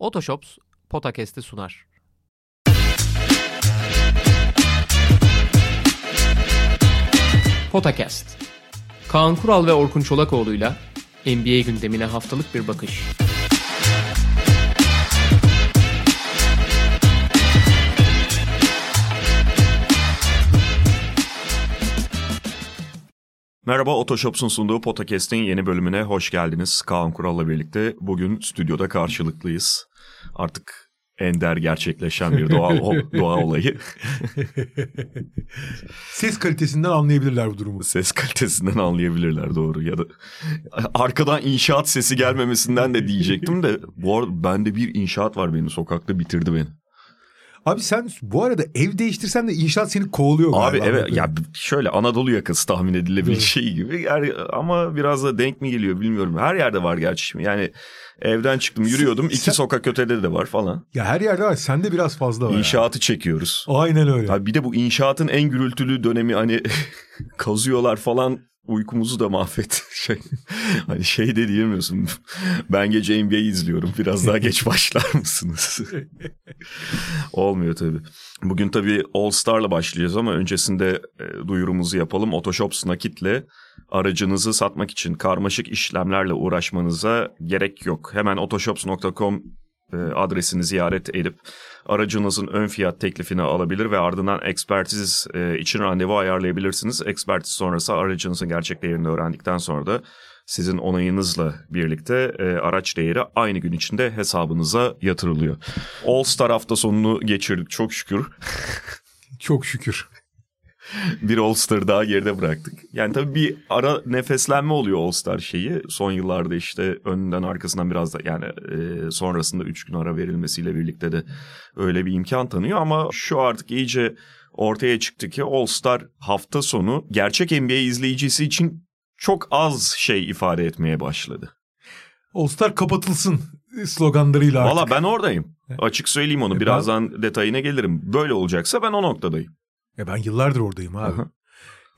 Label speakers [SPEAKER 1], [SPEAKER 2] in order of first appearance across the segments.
[SPEAKER 1] Otoshops Potakest'i sunar. Potakast. Kaan Kural ve Orkun Çolakoğlu'yla NBA gündemine haftalık bir bakış.
[SPEAKER 2] Merhaba Otoshops'un sunduğu Podcast'in yeni bölümüne hoş geldiniz. Kaan Kural'la birlikte bugün stüdyoda karşılıklıyız. Artık ender gerçekleşen bir doğa, doğa olayı.
[SPEAKER 3] Ses kalitesinden anlayabilirler bu durumu.
[SPEAKER 2] Ses kalitesinden anlayabilirler doğru ya da arkadan inşaat sesi gelmemesinden de diyecektim de bu arada bende bir inşaat var benim sokakta bitirdi beni.
[SPEAKER 3] Abi sen bu arada ev değiştirsen de inşaat seni kovalıyor
[SPEAKER 2] Abi
[SPEAKER 3] galiba.
[SPEAKER 2] evet ya şöyle Anadolu yakası tahmin edilebilir
[SPEAKER 3] Evet.
[SPEAKER 2] şey gibi yani, ama biraz da denk mi geliyor bilmiyorum. Her yerde var gerçi şimdi yani evden çıktım yürüyordum iki
[SPEAKER 3] Sen-
[SPEAKER 2] sokak ötede de var falan.
[SPEAKER 3] Ya her yerde var. Sende biraz fazla var.
[SPEAKER 2] İnşaatı çekiyoruz.
[SPEAKER 3] yani. Aynen öyle.
[SPEAKER 2] Abi bir de bu inşaatın en gürültülü dönemi hani kazıyorlar falan uykumuzu da mahvet. Şey, hani şey de diyemiyorsun. Ben gece NBA izliyorum. Biraz daha geç başlar mısınız? Olmuyor tabii. Bugün tabii All Star'la başlayacağız ama öncesinde e, duyurumuzu yapalım. Otoshops nakitle aracınızı satmak için karmaşık işlemlerle uğraşmanıza gerek yok. Hemen otoshops.com adresini ziyaret edip aracınızın ön fiyat teklifini alabilir ve ardından ekspertiz e, için randevu ayarlayabilirsiniz. Ekspertiz sonrası aracınızın gerçek değerini öğrendikten sonra da sizin onayınızla birlikte e, araç değeri aynı gün içinde hesabınıza yatırılıyor. All Star hafta sonunu geçirdik çok şükür.
[SPEAKER 3] Çok şükür.
[SPEAKER 2] bir All Star daha geride bıraktık. Yani tabii bir ara nefeslenme oluyor All Star şeyi. Son yıllarda işte önden arkasından biraz da yani e, sonrasında 3 gün ara verilmesiyle birlikte de öyle bir imkan tanıyor. Ama şu artık iyice ortaya çıktı ki All Star hafta sonu gerçek NBA izleyicisi için çok az şey ifade etmeye başladı.
[SPEAKER 3] All Star kapatılsın sloganlarıyla artık.
[SPEAKER 2] Valla ben oradayım. Açık söyleyeyim onu.
[SPEAKER 3] E
[SPEAKER 2] Birazdan detayına gelirim. Böyle olacaksa ben o noktadayım.
[SPEAKER 3] Ya ben yıllardır oradayım abi.
[SPEAKER 2] Hı hı.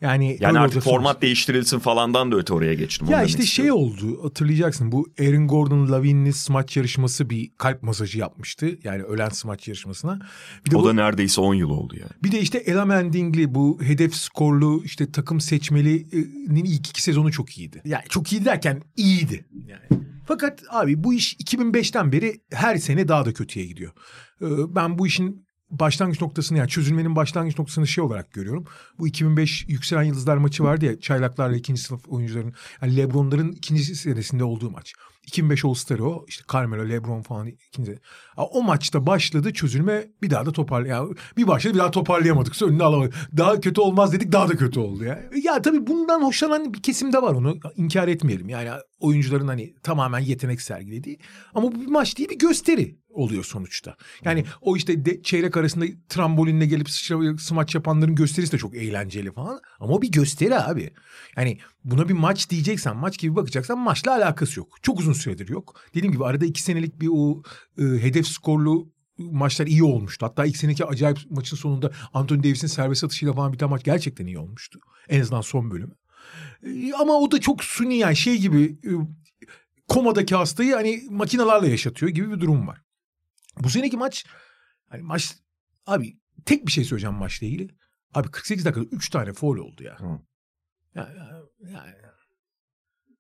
[SPEAKER 3] Yani,
[SPEAKER 2] Yani artık format
[SPEAKER 3] sonuç-
[SPEAKER 2] değiştirilsin falandan da öte oraya geçtim.
[SPEAKER 3] Ya işte şey oldu hatırlayacaksın bu Aaron Gordon Lavine'li smaç yarışması bir kalp masajı yapmıştı. Yani ölen smaç yarışmasına. Bir de
[SPEAKER 2] O
[SPEAKER 3] bu-
[SPEAKER 2] da neredeyse 10 yıl oldu yani.
[SPEAKER 3] Bir de işte Ella Mending'li bu hedef skorlu işte takım seçmelinin ilk iki sezonu çok iyiydi. Yani çok iyi derken iyiydi. Yani. Fakat abi bu iş 2005'ten beri her sene daha da kötüye gidiyor. Ee, Ben bu işin başlangıç noktasını yani çözülmenin başlangıç noktasını şey olarak görüyorum. Bu 2005 Yükselen Yıldızlar maçı vardı ya çaylaklarla ikinci sınıf oyuncuların yani Lebron'ların ikinci senesinde olduğu maç. 2005 All Star'ı o işte Carmelo, Lebron falan ikinci. O maçta başladı çözülme bir daha da toparlay yani bir başladı bir daha toparlayamadık. Önüne alamadık. Daha kötü olmaz dedik daha da kötü oldu ya. Ya tabii bundan hoşlanan bir kesim de var onu inkar etmeyelim. Yani oyuncuların hani tamamen yetenek sergilediği. Ama bu bir maç değil bir gösteri oluyor sonuçta. Yani o işte de, çeyrek arasında trambolinle gelip sıçra, smaç yapanların gösterisi de çok eğlenceli falan. Ama o bir gösteri abi. Yani buna bir maç diyeceksen, maç gibi bakacaksan maçla alakası yok. Çok uzun süredir yok. Dediğim gibi arada iki senelik bir o e, hedef skorlu maçlar iyi olmuştu. Hatta ilk seneki acayip maçın sonunda Anthony Davis'in serbest atışıyla falan biten maç gerçekten iyi olmuştu. En azından son bölümü. E, ama o da çok suni yani şey gibi e, komadaki hastayı hani makinalarla yaşatıyor gibi bir durum var. Bu seneki maç hani maç abi tek bir şey söyleyeceğim maçla ilgili. Abi 48 dakikada 3 tane foul oldu ya.
[SPEAKER 2] Hı.
[SPEAKER 3] Ya, ya, ya,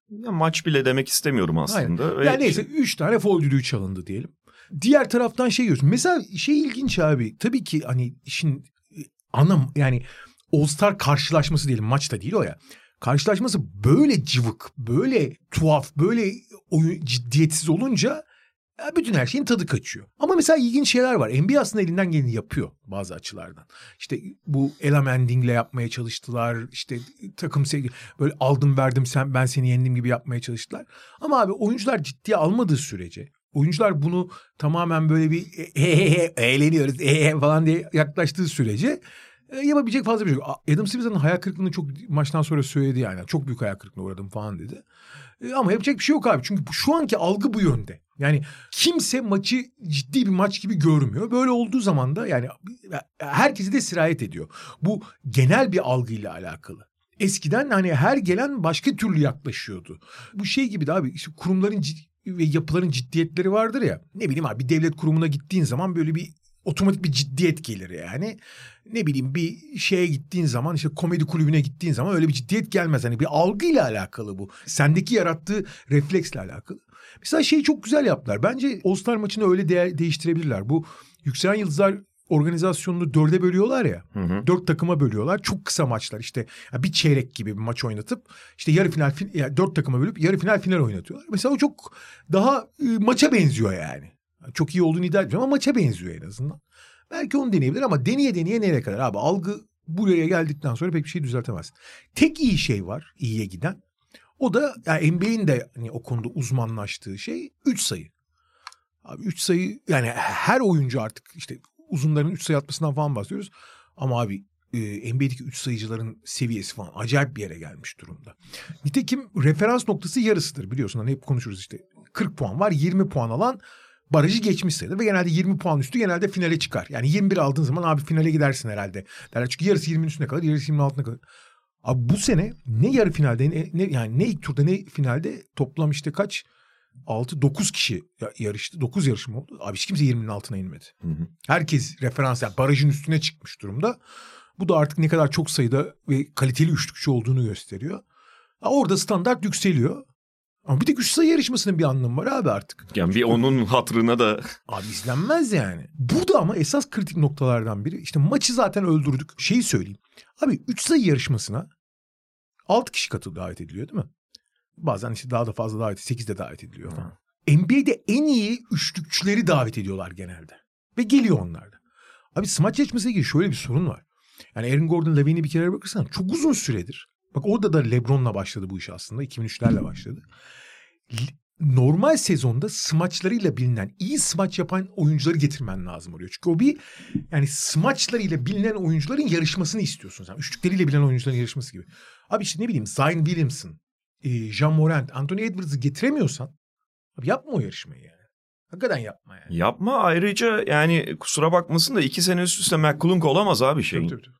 [SPEAKER 2] Ya maç bile demek istemiyorum aslında. Ve
[SPEAKER 3] ya neyse 3 tane foul düdüğü çalındı diyelim. Diğer taraftan şey görüyorsun. Mesela şey ilginç abi. Tabii ki hani işin e, ana yani All Star karşılaşması diyelim maçta değil o ya. Karşılaşması böyle cıvık, böyle tuhaf, böyle oyun ciddiyetsiz olunca bütün her şeyin tadı kaçıyor. Ama mesela ilginç şeyler var. NBA aslında elinden geleni yapıyor bazı açılardan. İşte bu Ella Mending'le yapmaya çalıştılar. İşte takım sevgi böyle aldım verdim sen ben seni yendim gibi yapmaya çalıştılar. Ama abi oyuncular ciddiye almadığı sürece oyuncular bunu tamamen böyle bir he he he, eğleniyoruz he he falan diye yaklaştığı sürece e, yapabilecek fazla bir şey yok. Adam Silver'ın hayal kırıklığını çok maçtan sonra söyledi yani. Çok büyük hayal kırıklığına uğradım falan dedi. E, ama yapacak bir şey yok abi. Çünkü şu anki algı bu yönde. Yani kimse maçı ciddi bir maç gibi görmüyor. Böyle olduğu zaman da yani herkesi de sirayet ediyor. Bu genel bir algıyla alakalı. Eskiden hani her gelen başka türlü yaklaşıyordu. Bu şey gibi de abi işte kurumların ve yapıların ciddiyetleri vardır ya. Ne bileyim abi bir devlet kurumuna gittiğin zaman böyle bir otomatik bir ciddiyet gelir yani. Ne bileyim bir şeye gittiğin zaman işte komedi kulübüne gittiğin zaman öyle bir ciddiyet gelmez. Hani bir algıyla alakalı bu. Sendeki yarattığı refleksle alakalı. Mesela şeyi çok güzel yaptılar. Bence All Star maçını öyle de- değiştirebilirler. Bu Yükselen Yıldızlar organizasyonunu dörde bölüyorlar ya.
[SPEAKER 2] Hı hı.
[SPEAKER 3] Dört takıma bölüyorlar. Çok kısa maçlar işte bir çeyrek gibi bir maç oynatıp işte yarı final fin- yani dört takıma bölüp yarı final final oynatıyorlar. Mesela o çok daha e, maça benziyor yani. Çok iyi olduğunu iddia etmiyorum ama maça benziyor en azından. Belki onu deneyebilir ama deneye deneye nereye kadar abi algı buraya geldikten sonra pek bir şey düzeltemez. Tek iyi şey var iyiye giden. O da yani NBA'in de hani o konuda uzmanlaştığı şey 3 sayı. Abi 3 sayı yani her oyuncu artık işte uzunların 3 sayı atmasından falan bahsediyoruz. Ama abi e, NBA'deki 3 sayıcıların seviyesi falan acayip bir yere gelmiş durumda. Nitekim referans noktası yarısıdır biliyorsun. Hani hep konuşuruz işte 40 puan var 20 puan alan barajı geçmiş sayılır ve genelde 20 puan üstü genelde finale çıkar. Yani 21 aldığın zaman abi finale gidersin herhalde. Derler çünkü yarısı 20'nin üstüne kalır, yarısı 20'nin altına kalır. Abi bu sene ne yarı finalde ne, ne- yani ne ilk turda ne finalde toplam işte kaç 6 9 kişi ya- yarıştı. 9 yarışma oldu. Abi hiç kimse 20'nin altına inmedi.
[SPEAKER 2] Hı hı.
[SPEAKER 3] Herkes referans yani barajın üstüne çıkmış durumda. Bu da artık ne kadar çok sayıda ve kaliteli üçlükçü olduğunu gösteriyor. Orada standart yükseliyor. Ama bir de üç sayı yarışmasının bir anlamı var abi artık.
[SPEAKER 2] Yani bir onun hatırına da
[SPEAKER 3] Abi izlenmez yani. Burada ama esas kritik noktalardan biri işte maçı zaten öldürdük. Şeyi söyleyeyim. Abi 3 sayı yarışmasına 6 kişi katıl davet ediliyor değil mi? Bazen işte daha da fazla davet 8 de davet ediliyor falan. NBA'de en iyi üçlükçüleri davet ediyorlar genelde. Ve geliyor onlar da. Abi smaç yarışmasıyla ilgili şöyle bir sorun var. Yani Aaron Gordon Levine'i bir kere bakırsan çok uzun süredir. Bak orada da LeBron'la başladı bu iş aslında. 2003'lerle başladı. Normal sezonda smaçlarıyla bilinen, iyi smaç yapan oyuncuları getirmen lazım oluyor. Çünkü o bir yani smaçlarıyla bilinen oyuncuların yarışmasını istiyorsun sen. Üçlükleriyle bilinen oyuncuların yarışması gibi. Abi işte ne bileyim Zion Williamson, e, Jean Morant, Anthony Edwards'ı getiremiyorsan abi yapma o yarışmayı yani. Hakikaten yapma yani.
[SPEAKER 2] yapma ayrıca yani kusura bakmasın da iki sene üst üste McCollum olamaz abi şeyin.
[SPEAKER 3] Tabii, tabii,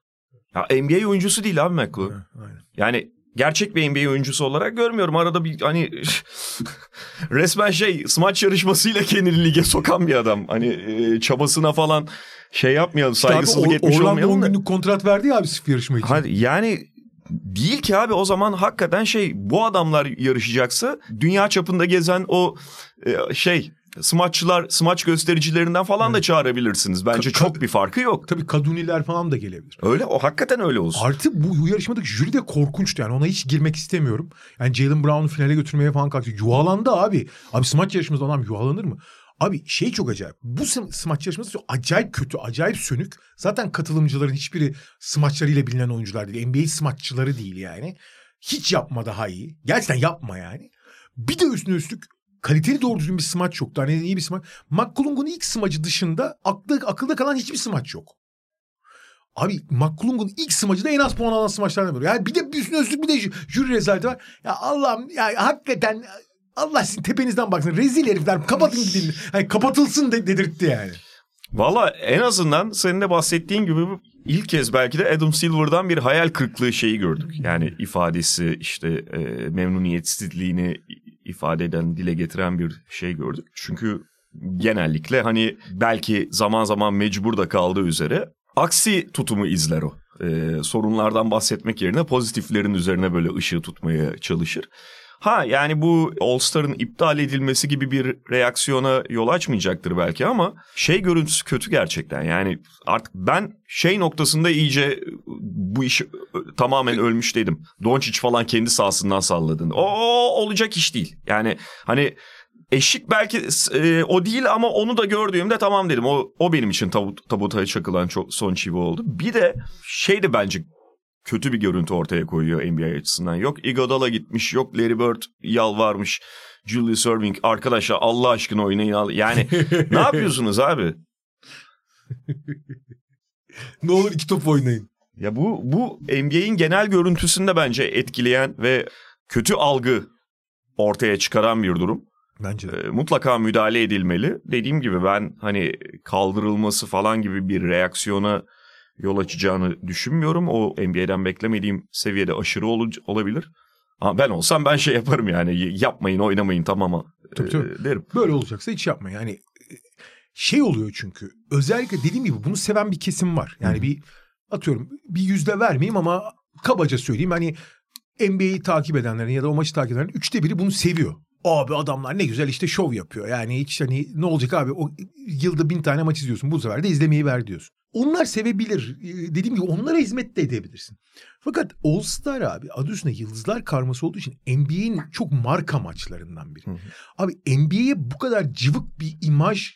[SPEAKER 3] tabii.
[SPEAKER 2] Ya NBA oyuncusu değil abi McCollum.
[SPEAKER 3] Ha, Aynen.
[SPEAKER 2] Yani gerçek bir NBA oyuncusu olarak görmüyorum. Arada bir hani resmen şey smaç yarışmasıyla kendini lige sokan bir adam. Hani e, çabasına falan şey yapmayalım
[SPEAKER 3] İşte abi
[SPEAKER 2] saygısızlık
[SPEAKER 3] Or-
[SPEAKER 2] etmiş
[SPEAKER 3] Orlando 10
[SPEAKER 2] olmayalım da.
[SPEAKER 3] günlük kontrat verdi ya abi sırf yarışma için.
[SPEAKER 2] Hadi yani değil ki abi o zaman hakikaten şey bu adamlar yarışacaksa dünya çapında gezen o e, şey smaççılar smaç göstericilerinden falan da çağırabilirsiniz. Bence
[SPEAKER 3] Ka-
[SPEAKER 2] çok bir farkı yok.
[SPEAKER 3] Tabii Kaduniler falan da gelebilir.
[SPEAKER 2] Öyle o hakikaten öyle olsun.
[SPEAKER 3] Artı bu, yarışmadaki jüri de korkunçtu yani ona hiç girmek istemiyorum. Yani Jalen Brown'u finale götürmeye falan kalktı. Yuhalandı abi. Abi smaç yarışmasında adam yuhalanır mı? Abi şey çok acayip. Bu sm- smaç yarışması çok acayip kötü, acayip sönük. Zaten katılımcıların hiçbiri smaçlarıyla bilinen oyuncular değil. NBA smaççıları değil yani. Hiç yapma daha iyi. Gerçekten yapma yani. Bir de üstüne üstlük kaliteli doğru düzgün bir smaç yoktu. Hani iyi bir smaç. McCollum'un ilk smacı dışında aklı, akılda kalan hiçbir smaç yok. Abi McCollum'un ilk smacı da en az puan alan smaçlardan biri. Yani bir de üstüne bir de jü- jüri rezaleti var. Ya Allah'ım ya hakikaten Allah sizin tepenizden baksın. Rezil herifler kapatın gidin. Yani kapatılsın de, dedirtti yani.
[SPEAKER 2] Valla en azından senin de bahsettiğin gibi ilk kez belki de Adam Silver'dan bir hayal kırıklığı şeyi gördük. Yani ifadesi işte e, memnuniyetsizliğini ifade eden, dile getiren bir şey gördük. Çünkü genellikle hani belki zaman zaman mecbur da kaldığı üzere aksi tutumu izler o. E, sorunlardan bahsetmek yerine pozitiflerin üzerine böyle ışığı tutmaya çalışır. Ha yani bu All Star'ın iptal edilmesi gibi bir reaksiyona yol açmayacaktır belki ama şey görüntüsü kötü gerçekten. Yani artık ben şey noktasında iyice bu iş tamamen ölmüş dedim. Doncic falan kendi sahasından salladığında. O, olacak iş değil. Yani hani eşik belki e, o değil ama onu da gördüğümde tamam dedim. O, o benim için tabut, tabutaya çakılan çok son çivi oldu. Bir de şey de bence kötü bir görüntü ortaya koyuyor NBA açısından. Yok Iguodala gitmiş, yok Larry Bird yalvarmış. Julius Erving arkadaşlar Allah aşkına oynayın. Yani ne yapıyorsunuz abi?
[SPEAKER 3] Ne olur iki top oynayın.
[SPEAKER 2] Ya bu bu NBA'in genel görüntüsünde bence etkileyen ve kötü algı ortaya çıkaran bir durum.
[SPEAKER 3] Bence de.
[SPEAKER 2] E, mutlaka müdahale edilmeli. Dediğim gibi ben hani kaldırılması falan gibi bir reaksiyona yol açacağını düşünmüyorum. O NBA'den beklemediğim seviyede aşırı ol- olabilir. Ama ben olsam ben şey yaparım yani yapmayın oynamayın tamam ama
[SPEAKER 3] Tabii, tabii.
[SPEAKER 2] e, derim.
[SPEAKER 3] Böyle olacaksa hiç yapma. Yani e, şey oluyor çünkü. Özellikle dediğim gibi bunu seven bir kesim var. Yani bir atıyorum bir yüzde vermeyeyim ama kabaca söyleyeyim. Hani NBA'yi takip edenlerin ya da o maçı takip edenlerin üçte biri bunu seviyor. Abi adamlar ne güzel işte şov yapıyor. Yani hiç hani ne olacak abi o yılda bin tane maç izliyorsun. Bu sefer de izlemeyi ver diyorsun. Onlar sevebilir. Ee, Dediğim gibi onlara hizmet de edebilirsin. Fakat All Star abi adı üstünde yıldızlar karması olduğu için NBA'in çok marka maçlarından biri.
[SPEAKER 2] Hı hı.
[SPEAKER 3] Abi NBA'ye bu kadar cıvık bir imaj,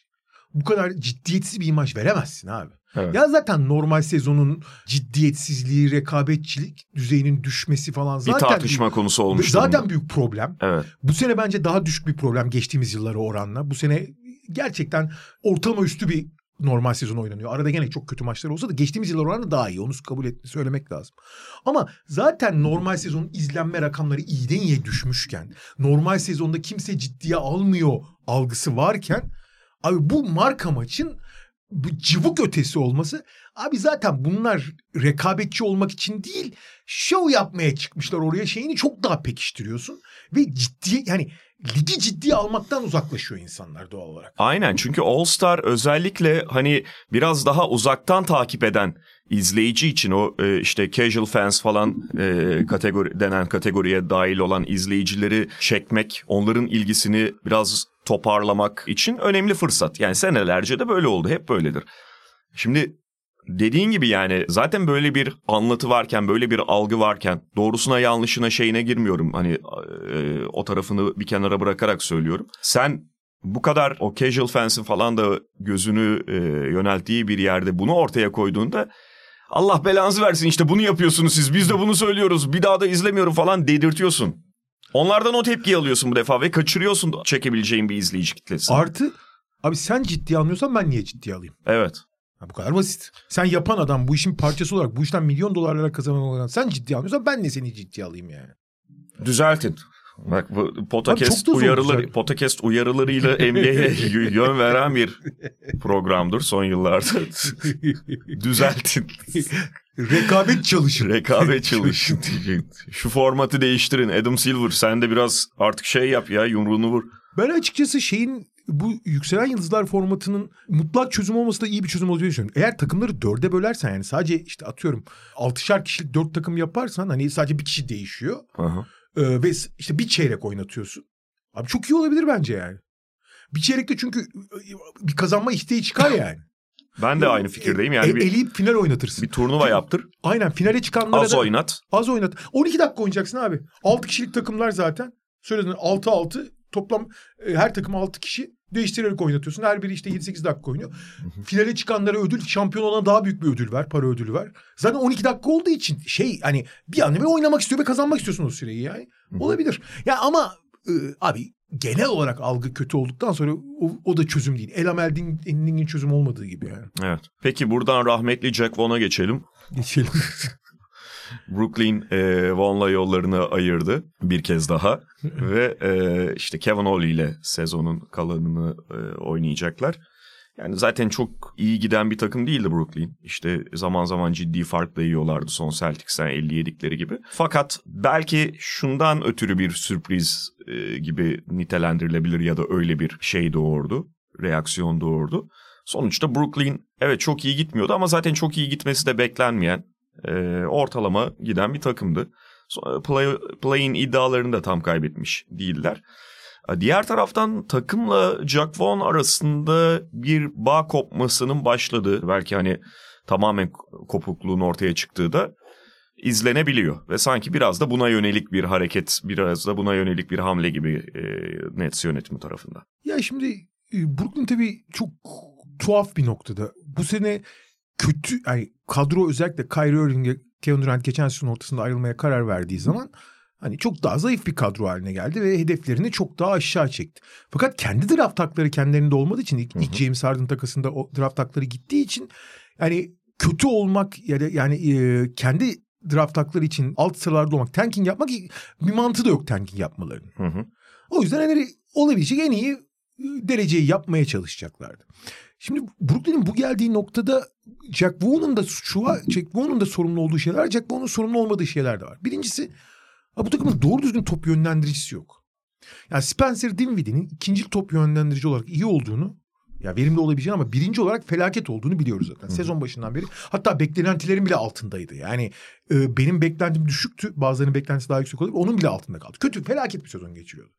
[SPEAKER 3] bu kadar ciddiyetsiz bir imaj veremezsin abi.
[SPEAKER 2] Evet.
[SPEAKER 3] Ya zaten normal sezonun ciddiyetsizliği, rekabetçilik düzeyinin düşmesi falan
[SPEAKER 2] bir
[SPEAKER 3] zaten
[SPEAKER 2] tartışma konusu olmuş
[SPEAKER 3] zaten
[SPEAKER 2] durumda.
[SPEAKER 3] büyük problem.
[SPEAKER 2] Evet.
[SPEAKER 3] Bu sene bence daha düşük bir problem geçtiğimiz yıllara oranla. Bu sene gerçekten ortalama üstü bir normal sezon oynanıyor. Arada gene çok kötü maçlar olsa da geçtiğimiz yıllar oranla daha iyi. Onu kabul et, söylemek lazım. Ama zaten normal sezonun izlenme rakamları iyiden iyiye düşmüşken, normal sezonda kimse ciddiye almıyor algısı varken, abi bu marka maçın bu cıvık ötesi olması abi zaten bunlar rekabetçi olmak için değil şov yapmaya çıkmışlar oraya şeyini çok daha pekiştiriyorsun ve ciddi yani ligi ciddiye almaktan uzaklaşıyor insanlar doğal olarak.
[SPEAKER 2] Aynen çünkü All Star özellikle hani biraz daha uzaktan takip eden izleyici için o e, işte casual fans falan e, kategori denen kategoriye dahil olan izleyicileri çekmek, onların ilgisini biraz toparlamak için önemli fırsat. Yani senelerce de böyle oldu, hep böyledir. Şimdi dediğin gibi yani zaten böyle bir anlatı varken, böyle bir algı varken doğrusuna yanlışına şeyine girmiyorum. Hani e, o tarafını bir kenara bırakarak söylüyorum. Sen bu kadar o casual fans'in falan da gözünü e, yönelttiği bir yerde bunu ortaya koyduğunda Allah belanızı versin işte bunu yapıyorsunuz siz biz de bunu söylüyoruz bir daha da izlemiyorum falan dedirtiyorsun. Onlardan o tepkiyi alıyorsun bu defa ve kaçırıyorsun çekebileceğin bir izleyici kitlesi.
[SPEAKER 3] Artı abi sen ciddiye almıyorsan ben niye ciddiye alayım?
[SPEAKER 2] evet.
[SPEAKER 3] Bu kadar basit. Sen yapan adam bu işin parçası olarak bu işten milyon dolarlara kazanan olan sen ciddiye almıyorsan ben de seni ciddiye alayım yani.
[SPEAKER 2] Düzeltin. Bak bu podcast uyarıları podcast uyarılarıyla NBA'ye yön veren bir programdır son yıllarda. Düzeltin.
[SPEAKER 3] Rekabet çalışın.
[SPEAKER 2] Rekabet çalışın. Şu formatı değiştirin. Adam Silver sen de biraz artık şey yap ya yumruğunu vur.
[SPEAKER 3] Ben açıkçası şeyin bu yükselen yıldızlar formatının mutlak çözüm olması da iyi bir çözüm olacağını düşünüyorum. Eğer takımları dörde bölersen yani sadece işte atıyorum altışar kişilik dört takım yaparsan hani sadece bir kişi değişiyor.
[SPEAKER 2] Aha.
[SPEAKER 3] Ee, ve işte bir çeyrek oynatıyorsun. Abi çok iyi olabilir bence yani. Bir çeyrekte çünkü e, bir kazanma isteği çıkar yani.
[SPEAKER 2] Ben de aynı fikirdeyim. Yani
[SPEAKER 3] E-
[SPEAKER 2] bir,
[SPEAKER 3] eleyip final oynatırsın.
[SPEAKER 2] bir turnuva yaptır.
[SPEAKER 3] Aynen finale çıkanlara
[SPEAKER 2] Az
[SPEAKER 3] da
[SPEAKER 2] oynat.
[SPEAKER 3] az oynat. 12 dakika oynayacaksın abi. 6 kişilik takımlar zaten. Söyledin 6-6 toplam e, her takım 6 kişi değiştirerek oynatıyorsun. Her biri işte 7-8 dakika oynuyor. Finale çıkanlara ödül, şampiyon olana daha büyük bir ödül ver, para ödülü ver. Zaten 12 dakika olduğu için şey hani bir anlamda oynamak istiyor ve kazanmak istiyorsun o süreyi yani. Olabilir. Ya ama e, abi genel olarak algı kötü olduktan sonra o, o da çözüm değil. El Amel Ding'in çözüm olmadığı gibi yani.
[SPEAKER 2] Evet. Peki buradan rahmetli Jack Vaughn'a geçelim.
[SPEAKER 3] Geçelim.
[SPEAKER 2] Brooklyn e, Vaughn'la yollarını ayırdı bir kez daha. Ve e, işte Kevin Ollie ile sezonun kalanını e, oynayacaklar. Yani zaten çok iyi giden bir takım değildi Brooklyn. İşte zaman zaman ciddi farkla yiyorlardı son Celtics'ten 57'likleri gibi. Fakat belki şundan ötürü bir sürpriz e, gibi nitelendirilebilir ya da öyle bir şey doğurdu. Reaksiyon doğurdu. Sonuçta Brooklyn evet çok iyi gitmiyordu ama zaten çok iyi gitmesi de beklenmeyen e, ortalama giden bir takımdı. Play, play'in iddialarını da tam kaybetmiş değiller. E, Diğer taraftan takımla Jack Vaughn arasında bir bağ kopmasının başladığı, belki hani tamamen kopukluğun ortaya çıktığı da izlenebiliyor. Ve sanki biraz da buna yönelik bir hareket, biraz da buna yönelik bir hamle gibi e, Nets yönetimi tarafından.
[SPEAKER 3] Ya şimdi e, Brooklyn tabii çok tuhaf bir noktada. Bu sene kötü yani kadro özellikle Kyrie Irving'e Kevin Durant geçen sezon ortasında ayrılmaya karar verdiği zaman hani çok daha zayıf bir kadro haline geldi ve hedeflerini çok daha aşağı çekti. Fakat kendi draft hakları kendilerinde olmadığı için ilk, ilk James Harden takasında o draft hakları gittiği için yani kötü olmak ya da yani e, kendi draft hakları için alt sıralarda olmak, tanking yapmak bir mantığı da yok tanking yapmalarının.
[SPEAKER 2] Hı hı.
[SPEAKER 3] O yüzden hani olabilecek en iyi dereceyi yapmaya çalışacaklardı. Şimdi Brooklyn'in bu geldiği noktada Jack Vaughn'un da şu var, Jack Vaughn'un da sorumlu olduğu şeyler, Jack Vaughn'un sorumlu olmadığı şeyler de var. Birincisi bu takımın doğru düzgün top yönlendiricisi yok. Yani Spencer Dinwiddie'nin ikinci top yönlendirici olarak iyi olduğunu ya verimli olabileceğini ama birinci olarak felaket olduğunu biliyoruz zaten. Sezon başından beri. Hatta beklentilerin bile altındaydı. Yani e, benim beklentim düşüktü. Bazılarının beklentisi daha yüksek olabilir. Onun bile altında kaldı. Kötü, felaket bir sezon geçiriyordu.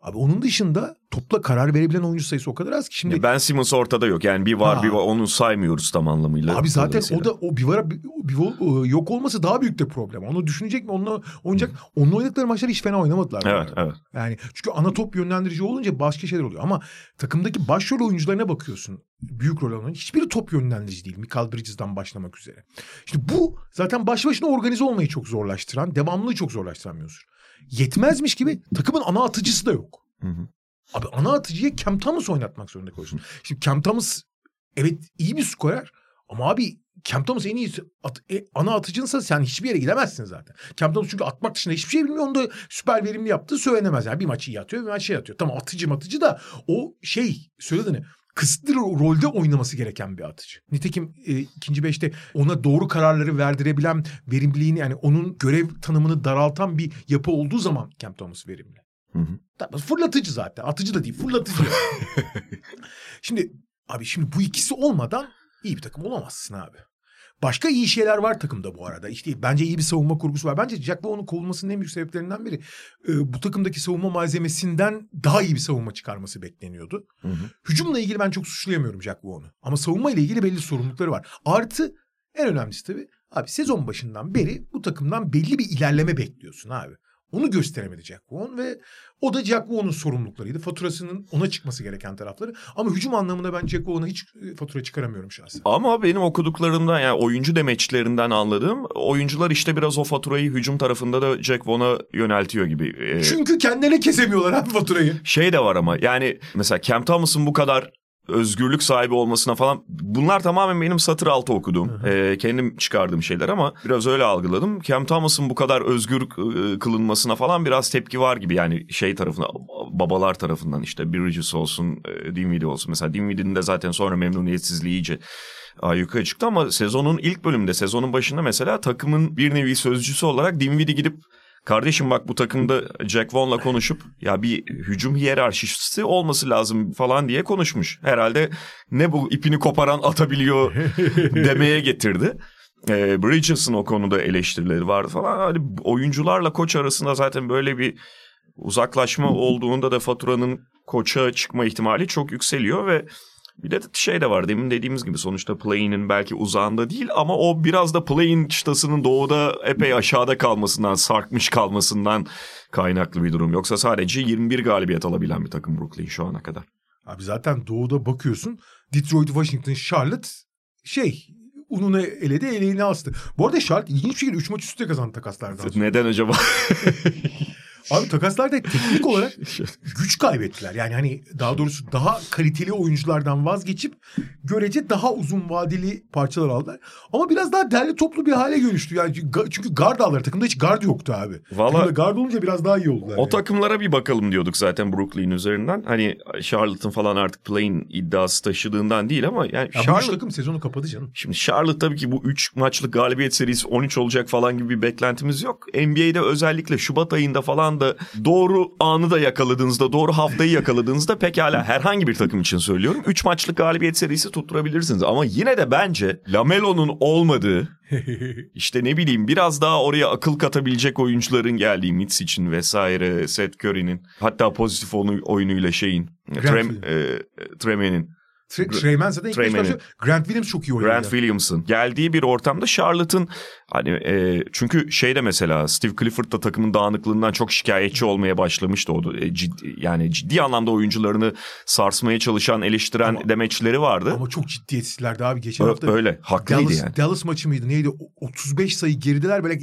[SPEAKER 3] Abi onun dışında topla karar verebilen oyuncu sayısı o kadar az ki şimdi.
[SPEAKER 2] Ben Simmons ortada yok. Yani bir var
[SPEAKER 3] Ha.
[SPEAKER 2] bir var. Onu saymıyoruz tam anlamıyla.
[SPEAKER 3] Abi zaten o da o Bivara Bivo- e, yok olması daha büyük de problem. Onu düşünecek mi? Onunla oynayacak. Onunla oynadıkları maçları hiç fena oynamadılar.
[SPEAKER 2] Evet
[SPEAKER 3] arada.
[SPEAKER 2] evet.
[SPEAKER 3] Yani çünkü ana top yönlendirici olunca başka şeyler oluyor. Ama takımdaki başrol oyuncularına bakıyorsun. Büyük rol alan. Hiçbiri top yönlendirici değil. Michael Bridges'den başlamak üzere. İşte bu zaten baş başına organize olmayı çok zorlaştıran, devamlılığı çok zorlaştıran bir unsur. Yetmezmiş gibi takımın ana atıcısı da yok.
[SPEAKER 2] Hı hı.
[SPEAKER 3] Abi ana atıcıya Cam Thomas oynatmak zorunda kalıyorsun. Şimdi Cam Thomas evet iyi bir skorer ama abi Cam Thomas en iyi at- e, ana atıcınsa sen hiçbir yere gidemezsin zaten. Cam Thomas çünkü atmak dışında hiçbir şey bilmiyor. Onu da süper verimli yaptığı söylenemez. Yani bir maçı iyi atıyor bir maçı iyi atıyor. Tamam atıcı atıcı da o şey söylediğini kısıtlı ro- rolde oynaması gereken bir atıcı. Nitekim e, ikinci beşte ona doğru kararları verdirebilen verimliliğini yani onun görev tanımını daraltan bir yapı olduğu zaman Cam Thomas verimli.
[SPEAKER 2] Hı hı.
[SPEAKER 3] Tabii fırlatıcı zaten. Atıcı da değil fırlatıcı. şimdi abi şimdi bu ikisi olmadan iyi bir takım olamazsın abi. Başka iyi şeyler var takımda bu arada. İşte bence iyi bir savunma kurgusu var. Bence Jack Vaughan'ın kovulmasının en büyük sebeplerinden biri e, bu takımdaki savunma malzemesinden daha iyi bir savunma çıkarması bekleniyordu.
[SPEAKER 2] Hı hı.
[SPEAKER 3] Hücumla ilgili ben çok suçlayamıyorum Jack Vaughan'ı. Ama savunma ile ilgili belli sorumlulukları var. Artı en önemlisi tabii abi sezon başından beri bu takımdan belli bir ilerleme bekliyorsun abi. Onu gösteremedi Jack Vaughn ve o da Jack Vaughan'ın sorumluluklarıydı. Faturasının ona çıkması gereken tarafları. Ama hücum anlamında ben Jack Vaughan'a hiç e, fatura çıkaramıyorum şahsen.
[SPEAKER 2] Ama benim okuduklarımdan yani oyuncu demeçlerinden anladığım oyuncular işte biraz o faturayı hücum tarafında da Jack Vaughn'a yöneltiyor gibi. Ee,
[SPEAKER 3] Çünkü kendilerine kesemiyorlar abi faturayı.
[SPEAKER 2] şey de var ama yani mesela Cam Thomas'ın bu kadar özgürlük sahibi olmasına falan bunlar tamamen benim satır altı okuduğum e, kendim çıkardığım şeyler ama biraz öyle algıladım. Cam Thomas'ın bu kadar özgür e, kılınmasına falan biraz tepki var gibi. Yani şey tarafından babalar tarafından işte Bridges olsun e, Dinwiddie olsun. Mesela Dinwiddie'nin de zaten sonra memnuniyetsizliği iyice ayyuka çıktı ama sezonun ilk bölümünde sezonun başında mesela takımın bir nevi sözcüsü olarak Dinwiddie gidip Kardeşim bak bu takımda Jack Vaughn'la konuşup ya bir hücum hiyerarşisi olması lazım falan diye konuşmuş. Herhalde ne bu ipini koparan atabiliyor demeye getirdi. Ee, Bridges'ın o konuda eleştirileri vardı falan. Hani oyuncularla koç arasında zaten böyle bir uzaklaşma olduğunda da faturanın koça çıkma ihtimali çok yükseliyor ve bir de şey de var demin dediğimiz gibi sonuçta play'inin belki uzağında değil ama o biraz da play'in çıtasının doğuda epey aşağıda kalmasından, sarkmış kalmasından kaynaklı bir durum. Yoksa sadece 21 galibiyet alabilen bir takım Brooklyn şu ana kadar.
[SPEAKER 3] Abi zaten doğuda bakıyorsun Detroit, Washington, Charlotte şey ununu eledi eleğini astı. Bu arada Charlotte ilginç bir şekilde 3 maç üstte kazandı takaslardan sonra.
[SPEAKER 2] Neden acaba?
[SPEAKER 3] Abi takaslarda teknik olarak güç kaybettiler. Yani hani daha doğrusu daha kaliteli oyunculardan vazgeçip görece daha uzun vadeli parçalar aldılar. Ama biraz daha derli toplu bir hale dönüştü. Yani çünkü- guard aldılar. Takımda hiç guard yoktu abi.
[SPEAKER 2] Valla-
[SPEAKER 3] Takımda guard olunca biraz daha iyi oldular.
[SPEAKER 2] o
[SPEAKER 3] yani.
[SPEAKER 2] takımlara bir bakalım diyorduk zaten Brooklyn üzerinden. Hani Charlotte'ın falan artık play'in iddiası taşıdığından değil ama yani
[SPEAKER 3] Ya bu
[SPEAKER 2] Charlotte
[SPEAKER 3] takım sezonu kapadı canım.
[SPEAKER 2] Şimdi Charlotte tabii ki bu 3 maçlık galibiyet serisi 13 olacak falan gibi bir beklentimiz yok. NBA'de özellikle Şubat ayında falan da doğru anı da yakaladığınızda, doğru haftayı yakaladığınızda pekala herhangi bir takım için söylüyorum. 3 maçlık galibiyet serisi tutturabilirsiniz. Ama yine de bence Lamelo'nun olmadığı işte ne bileyim biraz daha oraya akıl katabilecek oyuncuların geldiği Mitch için vesaire Seth Curry'nin hatta pozitif oyunu- oyunuyla şeyin Trem, e, Treme'nin
[SPEAKER 3] Tre- Treyman zaten ilk beş
[SPEAKER 2] Treyman'in.
[SPEAKER 3] başlıyor. Grant Williams çok iyi oynadı.
[SPEAKER 2] Grant Williams'ın geldiği bir ortamda Charlotte'ın hani e, çünkü şeyde mesela Steve Clifford da takımın dağınıklığından çok şikayetçi olmaya başlamıştı o da, e, ciddi, yani ciddi anlamda oyuncularını sarsmaya çalışan eleştiren
[SPEAKER 3] Ama-
[SPEAKER 2] demeçleri vardı.
[SPEAKER 3] Ama çok ciddiyetsizlerdi abi. Geçen
[SPEAKER 2] Ö-
[SPEAKER 3] hafta
[SPEAKER 2] öyle haklıydı
[SPEAKER 3] Dallas,
[SPEAKER 2] yani.
[SPEAKER 3] Dallas maçı mıydı neydi? O- 35 sayı gerideler böyle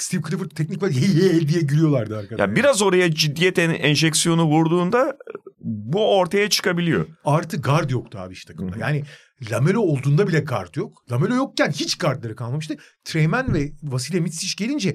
[SPEAKER 3] Steve Clifford teknik böyle hey hey diye gülüyorlardı arkadaşlar.
[SPEAKER 2] Ya biraz oraya ciddiyet en- enjeksiyonu vurduğunda bu ortaya çıkabiliyor.
[SPEAKER 3] Artı guard yoktu abi işte takımda. Yani Lamelo olduğunda bile guard yok. Lamelo yokken hiç guardları kalmamıştı. Treyman ve Vasile Mitsic gelince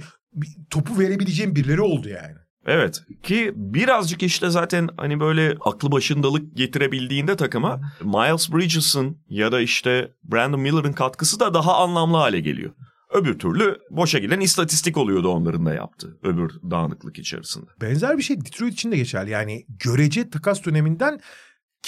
[SPEAKER 3] topu verebileceğim birileri oldu yani.
[SPEAKER 2] Evet ki birazcık işte zaten hani böyle aklı başındalık getirebildiğinde takıma Miles Bridges'ın ya da işte Brandon Miller'ın katkısı da daha anlamlı hale geliyor. Öbür türlü boşa giden istatistik oluyordu onların da yaptığı öbür dağınıklık içerisinde.
[SPEAKER 3] Benzer bir şey Detroit için de geçerli. Yani görece takas döneminden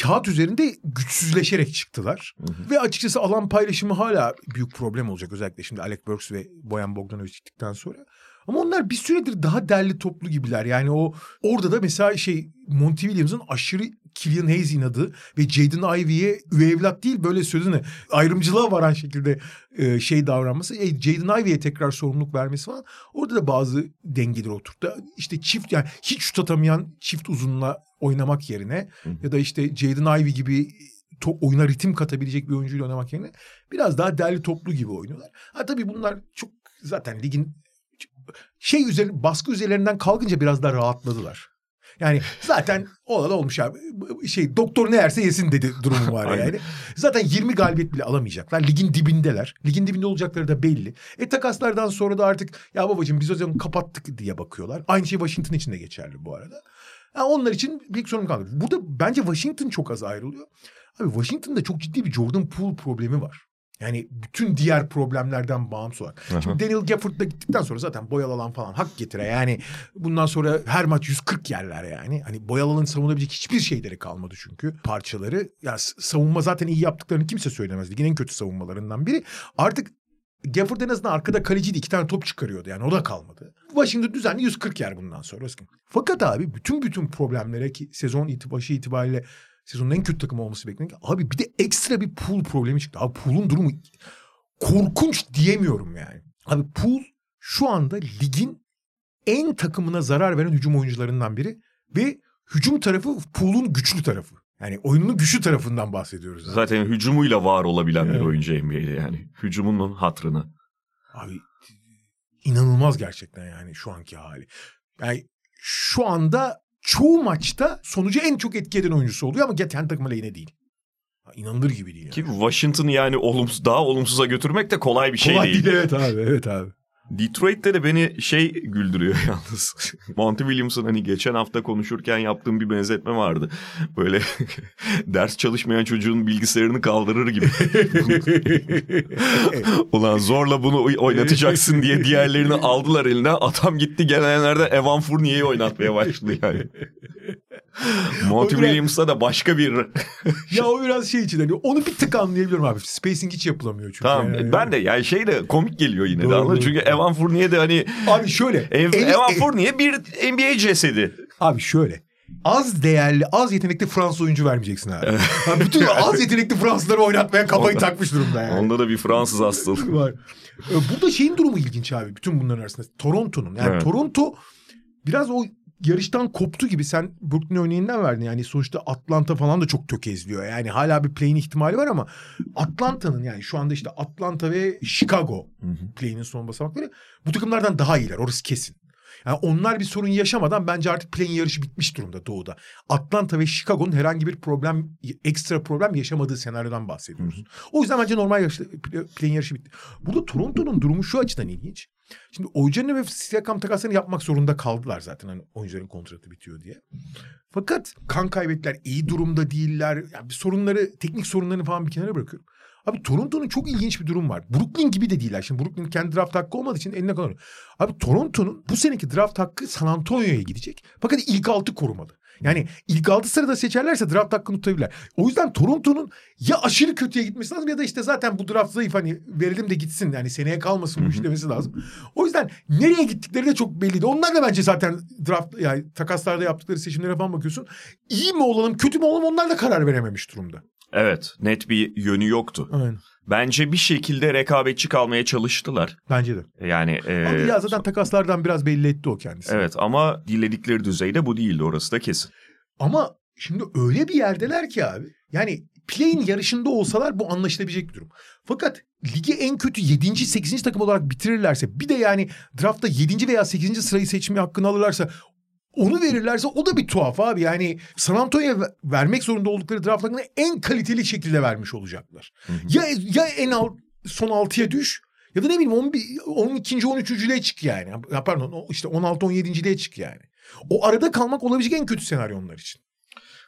[SPEAKER 3] kağıt üzerinde güçsüzleşerek çıktılar. Hı hı. Ve açıkçası alan paylaşımı hala büyük problem olacak. Özellikle şimdi Alec Burks ve Boyan Bogdanovic çıktıktan sonra. Ama onlar bir süredir daha derli toplu gibiler. Yani o orada da mesela şey Monty Williams'ın aşırı Killian Hayes inadı ve Jaden Ivey'e üvey evlat değil böyle sözüne ayrımcılığa varan şekilde e, şey davranması. E, Jaden Ivey'e tekrar sorumluluk vermesi falan. Orada da bazı dengeler oturttu. İşte çift yani hiç şut atamayan çift uzunla oynamak yerine Hı. ya da işte Jaden Ivey gibi to- oyuna ritim katabilecek bir oyuncuyla oynamak yerine biraz daha derli toplu gibi oynuyorlar. Ha tabii bunlar çok zaten ligin şey üzeri baskı üzerlerinden kalkınca biraz daha rahatladılar. Yani zaten olan olmuş abi. Şey doktor ne yerse yesin dedi durumu var yani. Zaten 20 galibiyet bile alamayacaklar. Ligin dibindeler. Ligin dibinde olacakları da belli. E takaslardan sonra da artık ya babacığım biz o zaman kapattık diye bakıyorlar. Aynı şey Washington için de geçerli bu arada. Yani onlar için bir sorun kaldı. Burada bence Washington çok az ayrılıyor. Abi Washington'da çok ciddi bir Jordan Poole problemi var. Yani bütün diğer problemlerden bağımsız olarak. Aha. Şimdi Daniel Gafford'da gittikten sonra zaten boyalı alan falan hak getire. Yani bundan sonra her maç 140 yerler yani. Hani boyalı alanın savunabilecek hiçbir şeyleri kalmadı çünkü parçaları. Ya savunma zaten iyi yaptıklarını kimse söylemez. Ligin en kötü savunmalarından biri. Artık Gafford en azından arkada kaleciydi. iki tane top çıkarıyordu yani o da kalmadı. Washington düzenli 140 yer bundan sonra. Fakat abi bütün bütün problemlere ki sezon itibaşı itibariyle sezonun en kötü takımı olması bekleniyor. Abi bir de ekstra bir pool problemi çıktı. Abi pool'un durumu korkunç diyemiyorum yani. Abi pool şu anda ligin en takımına zarar veren hücum oyuncularından biri ve hücum tarafı pool'un güçlü tarafı. Yani oyunun güçlü tarafından bahsediyoruz.
[SPEAKER 2] Abi. Zaten hücumuyla var olabilen evet. bir oyuncu NBA'de yani. Hücumunun hatrını.
[SPEAKER 3] Abi inanılmaz gerçekten yani şu anki hali. Yani şu anda çoğu maçta sonucu en çok etki eden oyuncusu oluyor ama kendi takımı lehine değil. İnanılır gibi değil. Yani.
[SPEAKER 2] Ki Washington'ı yani olumsuz daha olumsuza götürmek de kolay bir şey
[SPEAKER 3] kolay
[SPEAKER 2] değil.
[SPEAKER 3] değil. Evet abi evet abi.
[SPEAKER 2] Detroit'te de beni şey güldürüyor yalnız. Monty Williams'ın hani geçen hafta konuşurken yaptığım bir benzetme vardı. Böyle ders çalışmayan çocuğun bilgisayarını kaldırır gibi. Ulan zorla bunu oynatacaksın diye diğerlerini aldılar eline. Atam gitti gelenlerde Evan Fournier'i oynatmaya başladı yani. Monty Williams'a da başka bir...
[SPEAKER 3] ya o biraz şey için hani onu bir tık anlayabiliyorum abi. Spacing hiç yapılamıyor çünkü.
[SPEAKER 2] Tamam yani. ben de yani şey de komik geliyor yine doğru, de Çünkü Evan Fournier de hani...
[SPEAKER 3] Abi şöyle.
[SPEAKER 2] Ev, el, Evan el, Fournier bir NBA cesedi.
[SPEAKER 3] Abi şöyle. Az değerli, az yetenekli Fransız oyuncu vermeyeceksin abi. abi bütün az yetenekli Fransızları oynatmaya kafayı onda, takmış durumda yani.
[SPEAKER 2] Onda da bir Fransız hastalığı var.
[SPEAKER 3] Ee, burada şeyin durumu ilginç abi. Bütün bunların arasında. Toronto'nun. Yani evet. Toronto biraz o yarıştan koptu gibi sen Brooklyn örneğinden verdin. Yani sonuçta Atlanta falan da çok tökezliyor. Yani hala bir play'in ihtimali var ama Atlanta'nın yani şu anda işte Atlanta ve Chicago play'inin son basamakları bu takımlardan daha iyiler. Orası kesin. Yani onlar bir sorun yaşamadan bence artık play'in yarışı bitmiş durumda doğuda. Atlanta ve Chicago'nun herhangi bir problem, ekstra problem yaşamadığı senaryodan bahsediyoruz. Hı hı. O yüzden bence normal yarışta, play'in yarışı bitti. Burada Toronto'nun durumu şu açıdan ilginç. Şimdi Oycan'ı ve Siakam takaslarını yapmak zorunda kaldılar zaten hani oyuncuların kontratı bitiyor diye. Fakat kan kaybettiler, iyi durumda değiller. Yani bir sorunları, teknik sorunlarını falan bir kenara bırakıyorum. Abi Toronto'nun çok ilginç bir durum var. Brooklyn gibi de değiller. Şimdi Brooklyn kendi draft hakkı olmadığı için eline kalır. Abi Toronto'nun bu seneki draft hakkı San Antonio'ya gidecek. Fakat ilk altı korumalı. Yani ilk altı sırada seçerlerse draft hakkını tutabilirler. O yüzden Toronto'nun ya aşırı kötüye gitmesi lazım ya da işte zaten bu draft zayıf hani verelim de gitsin yani seneye kalmasın bu iş demesi lazım. O yüzden nereye gittikleri de çok belliydi. Onlar da bence zaten draft yani takaslarda yaptıkları seçimlere falan bakıyorsun. İyi mi olalım kötü mü olalım onlar da karar verememiş durumda.
[SPEAKER 2] Evet net bir yönü yoktu.
[SPEAKER 3] Aynen.
[SPEAKER 2] Bence bir şekilde rekabetçi kalmaya çalıştılar.
[SPEAKER 3] Bence de.
[SPEAKER 2] Yani e,
[SPEAKER 3] ama ya zaten takaslardan biraz belli etti o kendisi.
[SPEAKER 2] Evet ama diledikleri düzeyde bu değildi orası da kesin.
[SPEAKER 3] Ama şimdi öyle bir yerdeler ki abi. Yani play'in yarışında olsalar bu anlaşılabilecek bir durum. Fakat ligi en kötü 7. 8. takım olarak bitirirlerse bir de yani draftta 7. veya 8. sırayı seçme hakkını alırlarsa onu verirlerse o da bir tuhaf abi. Yani San Antonio'ya vermek zorunda oldukları draft hakkını en kaliteli şekilde vermiş olacaklar. Hı hı. Ya ya en alt son 6'ya düş ya da ne bileyim 11, 12. 13. çık yani. Pardon işte 16 17. çık yani. O arada kalmak olabilecek en kötü senaryo onlar için.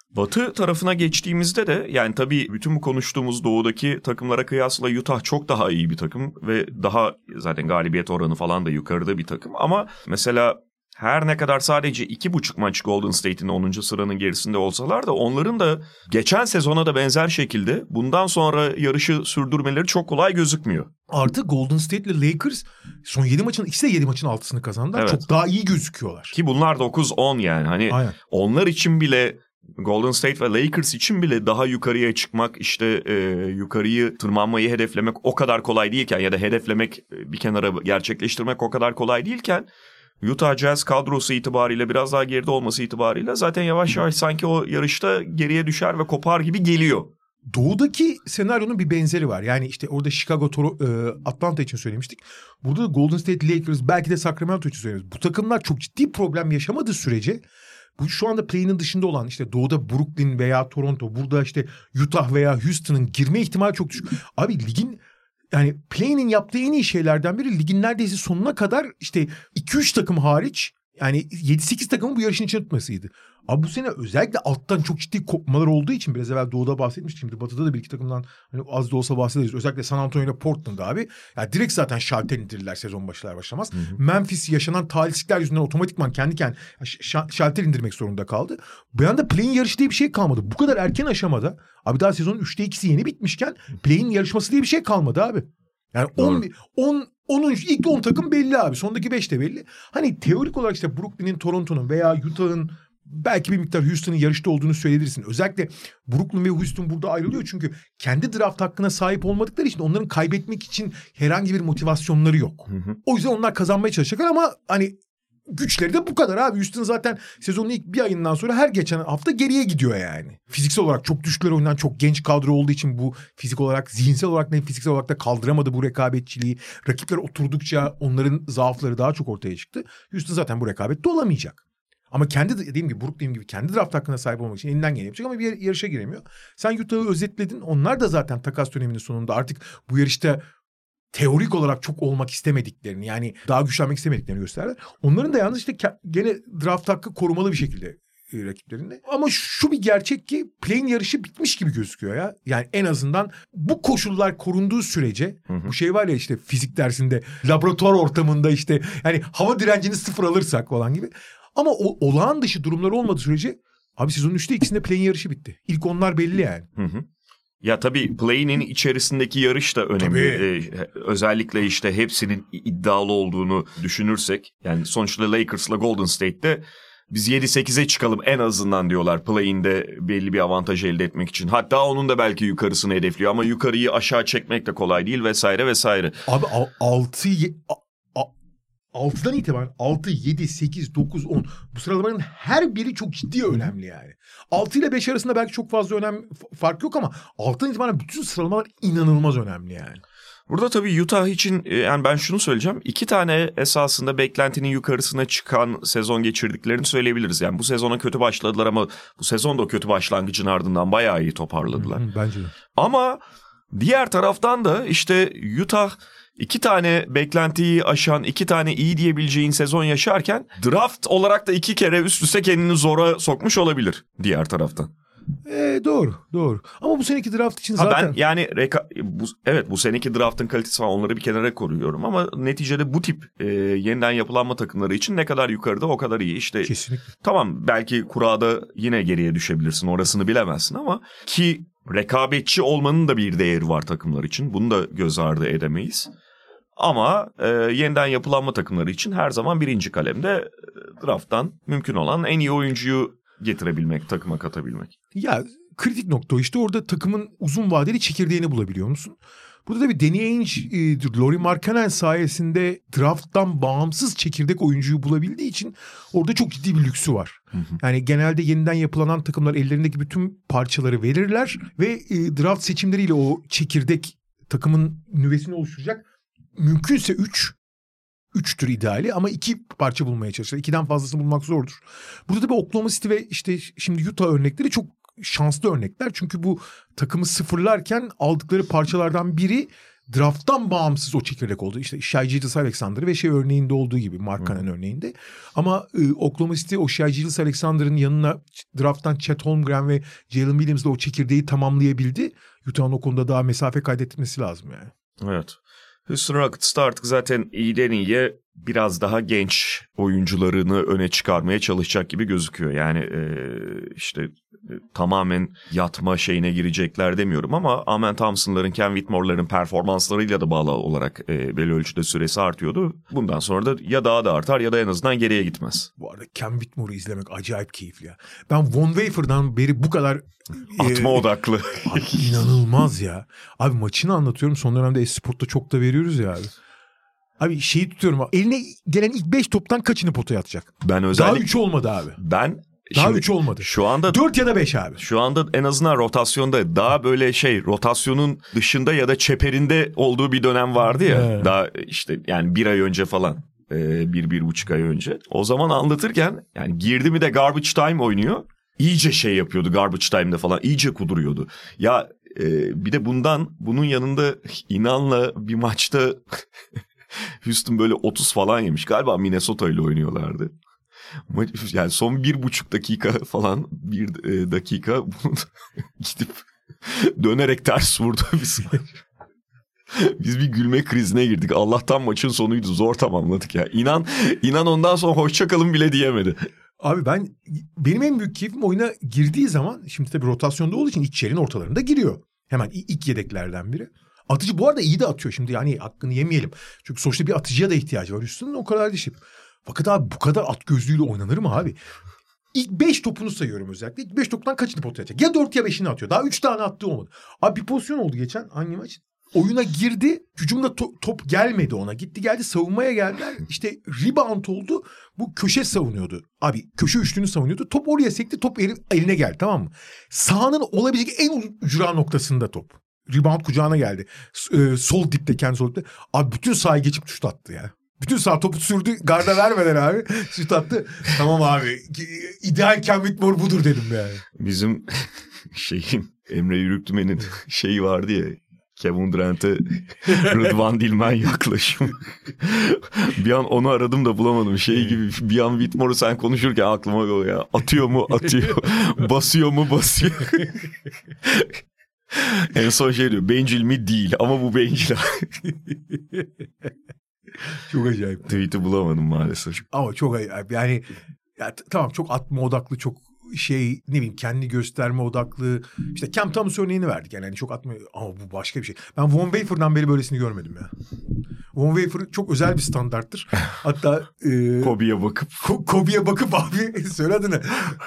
[SPEAKER 2] Batı tarafına geçtiğimizde de yani tabii bütün bu konuştuğumuz doğudaki takımlara kıyasla Utah çok daha iyi bir takım ve daha zaten galibiyet oranı falan da yukarıda bir takım ama mesela her ne kadar sadece iki buçuk maç Golden State'in 10. sıranın gerisinde olsalar da onların da geçen sezona da benzer şekilde bundan sonra yarışı sürdürmeleri çok kolay gözükmüyor.
[SPEAKER 3] Artı Golden State ile Lakers son 7 maçın ikisi de 7 maçın altısını kazandılar.
[SPEAKER 2] Evet.
[SPEAKER 3] Çok daha iyi gözüküyorlar.
[SPEAKER 2] Ki bunlar 9-10 yani hani
[SPEAKER 3] Aynen.
[SPEAKER 2] onlar için bile Golden State ve Lakers için bile daha yukarıya çıkmak işte e, yukarıyı tırmanmayı hedeflemek o kadar kolay değilken ya da hedeflemek e, bir kenara gerçekleştirmek o kadar kolay değilken Utah Jazz kadrosu itibariyle biraz daha geride olması itibariyle zaten yavaş yavaş sanki o yarışta geriye düşer ve kopar gibi geliyor.
[SPEAKER 3] Doğudaki senaryonun bir benzeri var. Yani işte orada Chicago, Toro, e, Atlanta için söylemiştik. Burada da Golden State Lakers belki de Sacramento için söylüyoruz. Bu takımlar çok ciddi problem yaşamadığı sürece bu şu anda play'inin dışında olan işte doğuda Brooklyn veya Toronto, burada işte Utah veya Houston'ın girme ihtimali çok düşük. Abi ligin yani play'inin yaptığı en iyi şeylerden biri ligin neredeyse sonuna kadar işte 2-3 takım hariç yani 7-8 takımın bu yarışın içine tutmasıydı. Abi bu sene özellikle alttan çok ciddi kopmalar olduğu için biraz evvel Doğu'da bahsetmiştik. Şimdi Batı'da da bir iki takımdan hani az da olsa bahsederiz. Özellikle San Antonio ile Portland abi. Ya direkt zaten şalter indirirler sezon başlar başlamaz. Memphis yaşanan talihsizlikler yüzünden otomatikman kendi kendine şalter indirmek zorunda kaldı. Bir anda play-in yarışı diye bir şey kalmadı. Bu kadar erken aşamada abi daha sezonun 3'te 2'si yeni bitmişken play-in yarışması diye bir şey kalmadı abi. Yani 10 10 10'un ilk 10 takım belli abi. Sondaki 5 de belli. Hani teorik olarak işte Brooklyn'in, Toronto'nun veya Utah'ın belki bir miktar Houston'ın yarışta olduğunu söyleyebilirsin. Özellikle Brooklyn ve Houston burada ayrılıyor çünkü kendi draft hakkına sahip olmadıkları için onların kaybetmek için herhangi bir motivasyonları yok.
[SPEAKER 2] Hı hı.
[SPEAKER 3] O yüzden onlar kazanmaya çalışacaklar ama hani güçleri de bu kadar abi. Houston zaten sezonun ilk bir ayından sonra her geçen hafta geriye gidiyor yani. Fiziksel olarak çok düşükler oynayan çok genç kadro olduğu için bu fizik olarak zihinsel olarak ne fiziksel olarak da kaldıramadı bu rekabetçiliği. Rakipler oturdukça onların zaafları daha çok ortaya çıktı. Houston zaten bu rekabette olamayacak. Ama kendi dediğim gibi Brooklyn gibi kendi draft hakkına sahip olmak için elinden geleni yapacak ama bir yarışa giremiyor. Sen Utah'ı özetledin. Onlar da zaten takas döneminin sonunda artık bu yarışta teorik olarak çok olmak istemediklerini yani daha güçlenmek istemediklerini gösterdiler. Onların da yalnız işte gene draft hakkı korumalı bir şekilde e, rakiplerinde. Ama şu bir gerçek ki play-in yarışı bitmiş gibi gözüküyor ya. Yani en azından bu koşullar korunduğu sürece
[SPEAKER 2] Hı hı.
[SPEAKER 3] bu şey var ya işte fizik dersinde laboratuvar ortamında işte yani hava direncini sıfır alırsak falan gibi. Ama o olağan dışı durumlar olmadığı sürece abi sezonun 3'te ikisinde play-in yarışı bitti. İlk onlar belli yani.
[SPEAKER 2] Hı hı. Ya tabii play'inin içerisindeki yarış da önemli.
[SPEAKER 3] Tabii.
[SPEAKER 2] Ee, özellikle işte hepsinin iddialı olduğunu düşünürsek. Yani sonuçta Lakers'la Golden State'te biz 7-8'e çıkalım en azından diyorlar play-in'de belli bir avantaj elde etmek için. Hatta onun da belki yukarısını hedefliyor ama yukarıyı aşağı çekmek de kolay değil vesaire vesaire.
[SPEAKER 3] Abi 6 6'dan itibaren 6, 7, 8, 9, 10 bu sıralamaların her biri çok ciddi önemli yani. 6 ile 5 arasında belki çok fazla önem fark yok ama 6'dan itibaren bütün sıralamalar inanılmaz önemli yani.
[SPEAKER 2] Burada tabii Utah için e, yani ben şunu söyleyeceğim. İki tane esasında beklentinin yukarısına çıkan sezon geçirdiklerini söyleyebiliriz. Yani bu sezona kötü başladılar ama bu sezon da o kötü başlangıcın ardından bayağı iyi toparladılar.
[SPEAKER 3] Hı, bence de.
[SPEAKER 2] Ama diğer taraftan da işte Utah iki tane beklentiyi aşan, iki tane iyi diyebileceğin sezon yaşarken draft olarak da iki kere üst üste kendini zora sokmuş olabilir diğer taraftan.
[SPEAKER 3] E, doğru doğru. Ama bu seneki draft için
[SPEAKER 2] Ha
[SPEAKER 3] zaten...
[SPEAKER 2] ben yani reka- bu, evet bu seneki draftın kalitesi falan onları bir kenara koruyorum ama neticede bu tip e, yeniden yapılanma takımları için ne kadar yukarıda o kadar iyi. İşte
[SPEAKER 3] Kesinlikle.
[SPEAKER 2] tamam belki kurada yine geriye düşebilirsin orasını bilemezsin ama ki rekabetçi olmanın da bir değeri var takımlar için. Bunu da göz ardı edemeyiz. Ama e, yeniden yapılanma takımları için her zaman birinci kalemde e, drafttan mümkün olan en iyi oyuncuyu getirebilmek, takıma katabilmek.
[SPEAKER 3] Ya kritik nokta işte orada takımın uzun vadeli çekirdeğini bulabiliyor musun? Burada da bir Danny Ainge, e, Laurie Markkanen sayesinde drafttan bağımsız çekirdek oyuncuyu bulabildiği için orada çok ciddi bir lüksü var. Yani genelde yeniden yapılanan takımlar ellerindeki bütün parçaları verirler ve e, draft seçimleriyle o çekirdek takımın nüvesini oluşturacak mümkünse 3 3'tür ideali ama iki parça bulmaya çalışır. İkiden fazlasını bulmak zordur. Burada da bir Oklahoma City ve işte şimdi Utah örnekleri çok şanslı örnekler. Çünkü bu takımı sıfırlarken aldıkları parçalardan biri drafttan bağımsız o çekirdek oldu. İşte Shai Gilgeous Alexander ve şey örneğinde olduğu gibi Mark Cannon örneğinde. Ama e, Oklahoma City o Shai Gilgeous Alexander'ın yanına drafttan Chet Holmgren ve Jalen Williams'la o çekirdeği tamamlayabildi. Utah'ın o konuda daha mesafe kaydetmesi lazım yani.
[SPEAKER 2] Evet. Houston Rockets'ta artık zaten iyiden iyiye biraz daha genç oyuncularını öne çıkarmaya çalışacak gibi gözüküyor. Yani e, işte e, tamamen yatma şeyine girecekler demiyorum ama Amen Thompson'ların, Ken Whitmore'ların performanslarıyla da bağlı olarak e, belli ölçüde süresi artıyordu. Bundan sonra da ya daha da artar ya da en azından geriye gitmez.
[SPEAKER 3] Bu arada Ken Whitmore'u izlemek acayip keyifli ya. Ben Von Wafer'dan beri bu kadar
[SPEAKER 2] Atma
[SPEAKER 3] e,
[SPEAKER 2] odaklı.
[SPEAKER 3] Abi inanılmaz ya. Abi maçını anlatıyorum. Son dönemde Esport'ta çok da veriyoruz ya abi. Abi şeyi tutuyorum. Eline gelen ilk 5 toptan kaçını potaya atacak?
[SPEAKER 2] Ben
[SPEAKER 3] Daha
[SPEAKER 2] özellikle
[SPEAKER 3] 3 olmadı abi.
[SPEAKER 2] ben
[SPEAKER 3] Daha
[SPEAKER 2] şimdi
[SPEAKER 3] 3 olmadı.
[SPEAKER 2] şu anda
[SPEAKER 3] 4 ya da 5 abi.
[SPEAKER 2] Şu anda en azından rotasyonda daha böyle şey rotasyonun dışında ya da çeperinde olduğu bir dönem vardı ya.
[SPEAKER 3] Evet.
[SPEAKER 2] Daha işte yani bir ay önce falan. e, Bir, bir buçuk ay önce. O zaman anlatırken yani girdi mi de garbage time oynuyor. İyice şey yapıyordu garbage time'da falan. iyice kuduruyordu. Ya e, bir de bundan bunun yanında inanla bir maçta Houston böyle 30 falan yemiş. Galiba Minnesota ile oynuyorlardı. Yani son bir buçuk dakika falan bir e, dakika gidip dönerek ters vurdu biz. Biz bir gülme krizine girdik. Allah'tan maçın sonuydu. Zor tamamladık ya. İnan inan ondan sonra hoşça kalın bile diyemedi.
[SPEAKER 3] Abi ben benim en büyük keyfim oyuna girdiği zaman şimdi tabii rotasyonda olduğu için ilk çeyreğin ortalarında giriyor. Hemen ilk yedeklerden biri. Atıcı bu arada iyi de atıyor şimdi yani hakkını yemeyelim. Çünkü sonuçta bir atıcıya da ihtiyacı var üstünde o kadar dişip. Fakat abi bu kadar at gözlüğüyle oynanır mı abi? İlk 5 topunu sayıyorum özellikle. İlk 5 toptan kaçını potaya atacak? Ya 4 ya 5'ini atıyor. Daha 3 tane attığı olmadı. Abi bir pozisyon oldu geçen hangi maç? Oyuna girdi. Hücumda to- top gelmedi ona. Gitti geldi savunmaya geldiler. İşte rebound oldu. Bu köşe savunuyordu. Abi köşe üçlünü savunuyordu. Top oraya sekti. Top eli- eline geldi tamam mı? Sahanın olabilecek en ücra noktasında top. Rebound kucağına geldi. S- e, sol dipte kendi sol dipte. Abi bütün sahayı geçip şut attı ya. Bütün sağ topu sürdü. Garda vermeden abi. Şut attı. Tamam abi. İdeal Ken Whitmore budur dedim yani.
[SPEAKER 2] Bizim şeyin Emre Yürüktümen'in şeyi vardı ya Kevin Durant'e Rıdvan Dilmen yaklaşım. bir an onu aradım da bulamadım. Şey gibi bir an Whitmore'u sen konuşurken aklıma o ya. Atıyor mu atıyor. Basıyor mu basıyor. en son şey diyor. Bencil mi değil ama bu bencil.
[SPEAKER 3] Çok acayip.
[SPEAKER 2] Tweet'i bulamadım maalesef.
[SPEAKER 3] Ama çok acayip. Yani ya, tamam çok atma odaklı çok şey ne bileyim kendi gösterme odaklı. İşte Cam Thomas örneğini verdik yani hani çok atma ama bu başka bir şey. Ben Von Wafer'dan beri böylesini görmedim ya. Von Wafer çok özel bir standarttır. Hatta e,
[SPEAKER 2] Kobe'ye bakıp
[SPEAKER 3] Ko- Kobe'ye bakıp abi söyle adını.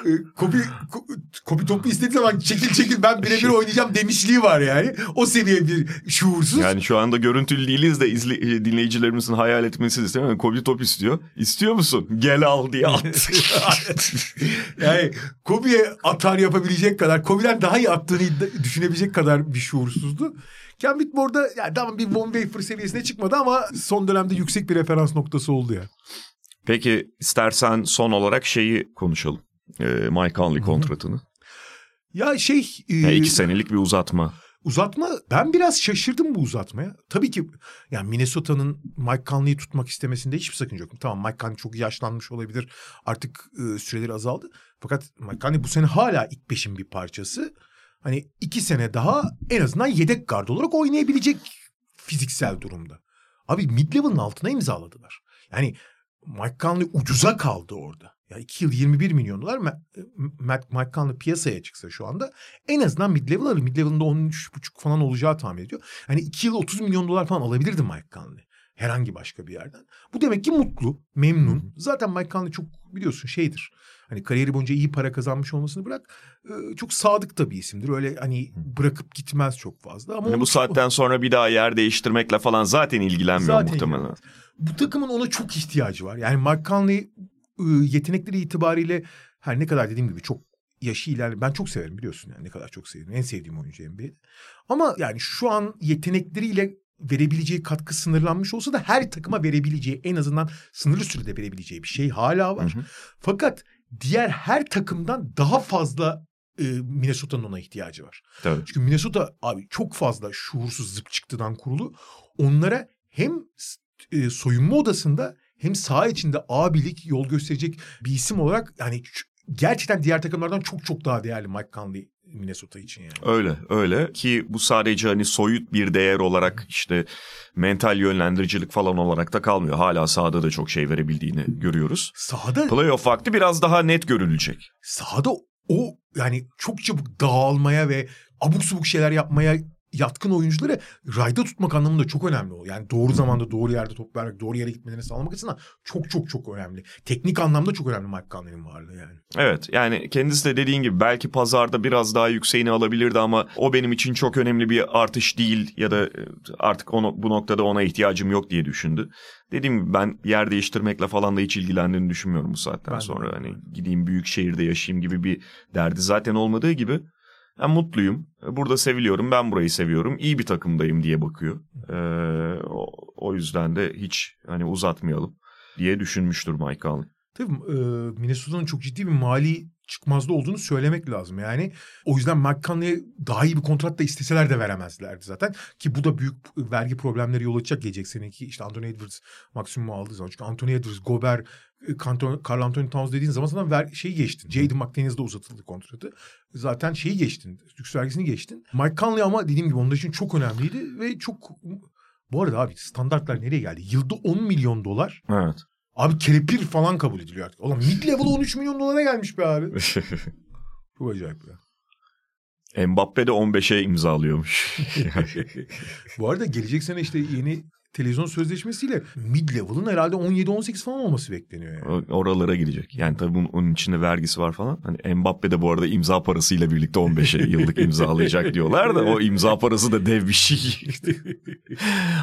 [SPEAKER 3] E, Kobe, Ko- Kobe topu istediği zaman çekil çekil ben birebir oynayacağım demişliği var yani. O seviye bir şuursuz.
[SPEAKER 2] yani şu anda görüntülü değiliz de izle, e, dinleyicilerimizin hayal etmesi istemiyorum. Kobe top istiyor. İstiyor musun? Gel al diye at.
[SPEAKER 3] yani Kobe'ye atar yapabilecek kadar, Kobe'den daha iyi attığını düşünebilecek kadar bir şuursuzdu. Ken Whitmore'da yani tamam bir Von Wafer seviyesine çıkmadı ama son dönemde yüksek bir referans noktası oldu ya.
[SPEAKER 2] Peki istersen son olarak şeyi konuşalım. Ee, Mike Conley kontratını.
[SPEAKER 3] Ya şey... e,
[SPEAKER 2] Ya iki senelik bir uzatma.
[SPEAKER 3] Uzatma ben biraz şaşırdım bu uzatmaya. Tabii ki yani Minnesota'nın Mike Conley'i tutmak istemesinde hiçbir sakınca yok. Tamam Mike Conley çok yaşlanmış olabilir. Artık e, süreleri azaldı. Fakat Mike Conley bu sene hala ilk beşin bir parçası. Hani iki sene daha en azından yedek gard olarak oynayabilecek fiziksel durumda. Abi mid-level'ın altına imzaladılar. Yani Mike Conley ucuza kaldı orada. Ya 2 yıl 21 milyon dolar Matt- Mike Conley piyasaya çıksa şu anda en azından mid-level alır. Mid-level'ında 13,5 falan olacağı tahmin ediyor. Hani 2 yıl 30 milyon dolar falan alabilirdi Mike Conley. Herhangi başka bir yerden. Bu demek ki mutlu, memnun. Zaten Mike Conley çok biliyorsun şeydir. Hani kariyeri boyunca iyi para kazanmış olmasını bırak. e, Çok sadık da bir isimdir. Öyle hani bırakıp gitmez çok fazla. Ama onu
[SPEAKER 2] bu saatten sonra bir daha yer değiştirmekle falan zaten ilgilenmiyor
[SPEAKER 3] Zaten
[SPEAKER 2] muhtemelen.
[SPEAKER 3] bu takımın ona çok ihtiyacı var. Yani Mike Conley e, yetenekleri itibariyle her ne kadar dediğim gibi çok yaşı ilerle ben çok severim biliyorsun yani ne kadar çok severim. En sevdiğim oyuncu NBA'de. Ama yani şu an yetenekleriyle verebileceği katkı sınırlanmış olsa da her takıma verebileceği en azından sınırlı sürede verebileceği bir şey hala var.
[SPEAKER 2] Hı hı.
[SPEAKER 3] Fakat diğer her takımdan daha fazla e, Minnesota'nın ona ihtiyacı var.
[SPEAKER 2] Tabii.
[SPEAKER 3] Çünkü Minnesota abi çok fazla şuursuz zıp çıktıdan kurulu. Onlara hem e, soyunma odasında hem saha içinde abilik yol gösterecek bir isim olarak yani gerçekten diğer takımlardan çok çok daha değerli Mike Conley Minnesota için yani.
[SPEAKER 2] Öyle öyle ki bu sadece hani soyut bir değer olarak işte mental yönlendiricilik falan olarak da kalmıyor. Hala sahada da çok şey verebildiğini görüyoruz.
[SPEAKER 3] Sahada
[SPEAKER 2] Playoff vakti biraz daha net görülecek.
[SPEAKER 3] sahada o yani çok çabuk dağılmaya ve abuk subuk şeyler yapmaya yatkın oyuncuları rayda tutmak anlamında çok önemli o. Yani doğru zamanda doğru yerde top vermek, doğru yere gitmelerini sağlamak açısından çok çok çok önemli. Teknik anlamda çok önemli Mike Conley'nin varlığı yani.
[SPEAKER 2] Evet yani kendisi de dediğin gibi belki pazarda biraz daha yükseğini alabilirdi ama o benim için çok önemli bir artış değil ya da e, artık onu, bu noktada ona ihtiyacım yok diye düşündü. Dediğim gibi ben yer değiştirmekle falan da hiç ilgilendiğini düşünmüyorum bu saatten
[SPEAKER 3] Ben de
[SPEAKER 2] sonra.
[SPEAKER 3] öyle.
[SPEAKER 2] Hani gideyim büyük şehirde yaşayayım gibi bir derdi zaten olmadığı gibi. Ben mutluyum. Burada seviliyorum. Ben burayı seviyorum. İyi bir takımdayım diye bakıyor. Ee, o, o yüzden de hiç hani uzatmayalım diye düşünmüştür Mike Conley.
[SPEAKER 3] Tabii e, Minnesota'nın çok ciddi bir mali çıkmazda olduğunu söylemek lazım. Yani o yüzden Mike Conley'e daha iyi bir kontrat da isteseler de veremezlerdi zaten. Ki bu da büyük vergi problemleri yol açacak gelecek seneki. işte Anthony Edwards maksimum aldığı zaman. Çünkü Anthony Edwards, Gobert, e, Carl Anthony Towns dediğin zaman sana ver, şeyi geçtin. Jaden McDaniels'da uzatıldı kontratı. Zaten şeyi geçtin. Lüks vergisini geçtin. Mike Conley ama dediğim gibi onun için çok önemliydi ve çok... Bu arada abi standartlar nereye geldi? Yılda 10 milyon dolar.
[SPEAKER 2] Evet.
[SPEAKER 3] Abi kelepir falan kabul ediliyor artık. Oğlum mid level 13 milyon dolara gelmiş be abi. Çok acayip ya.
[SPEAKER 2] Mbappe de 15'e imzalıyormuş.
[SPEAKER 3] Bu arada gelecek sene işte yeni televizyon sözleşmesiyle mid level'ın herhalde 17-18 falan olması bekleniyor yani.
[SPEAKER 2] Oralara gidecek. Yani tabii bunun, onun içinde vergisi var falan. Hani Mbappe de bu arada imza parasıyla birlikte 15'e yıllık imzalayacak diyorlar da o imza parası da dev bir şey.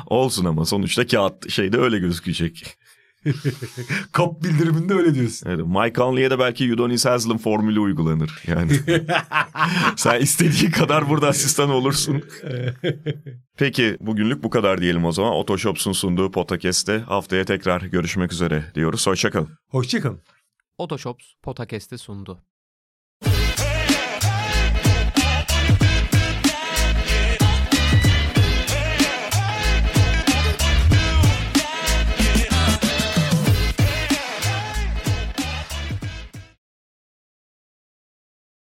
[SPEAKER 2] Olsun ama sonuçta kağıt şeyde öyle gözükecek.
[SPEAKER 3] Kap bildiriminde öyle diyorsun.
[SPEAKER 2] Evet, Mike Conley'e de belki Udonis Haslem formülü uygulanır. Yani sen istediğin kadar burada asistan olursun. Peki bugünlük bu kadar diyelim o zaman. Otoshops'un sunduğu podcast'te haftaya tekrar görüşmek üzere diyoruz. Hoşçakalın.
[SPEAKER 3] Hoşçakalın.
[SPEAKER 1] Otoshops Potakest'i sundu.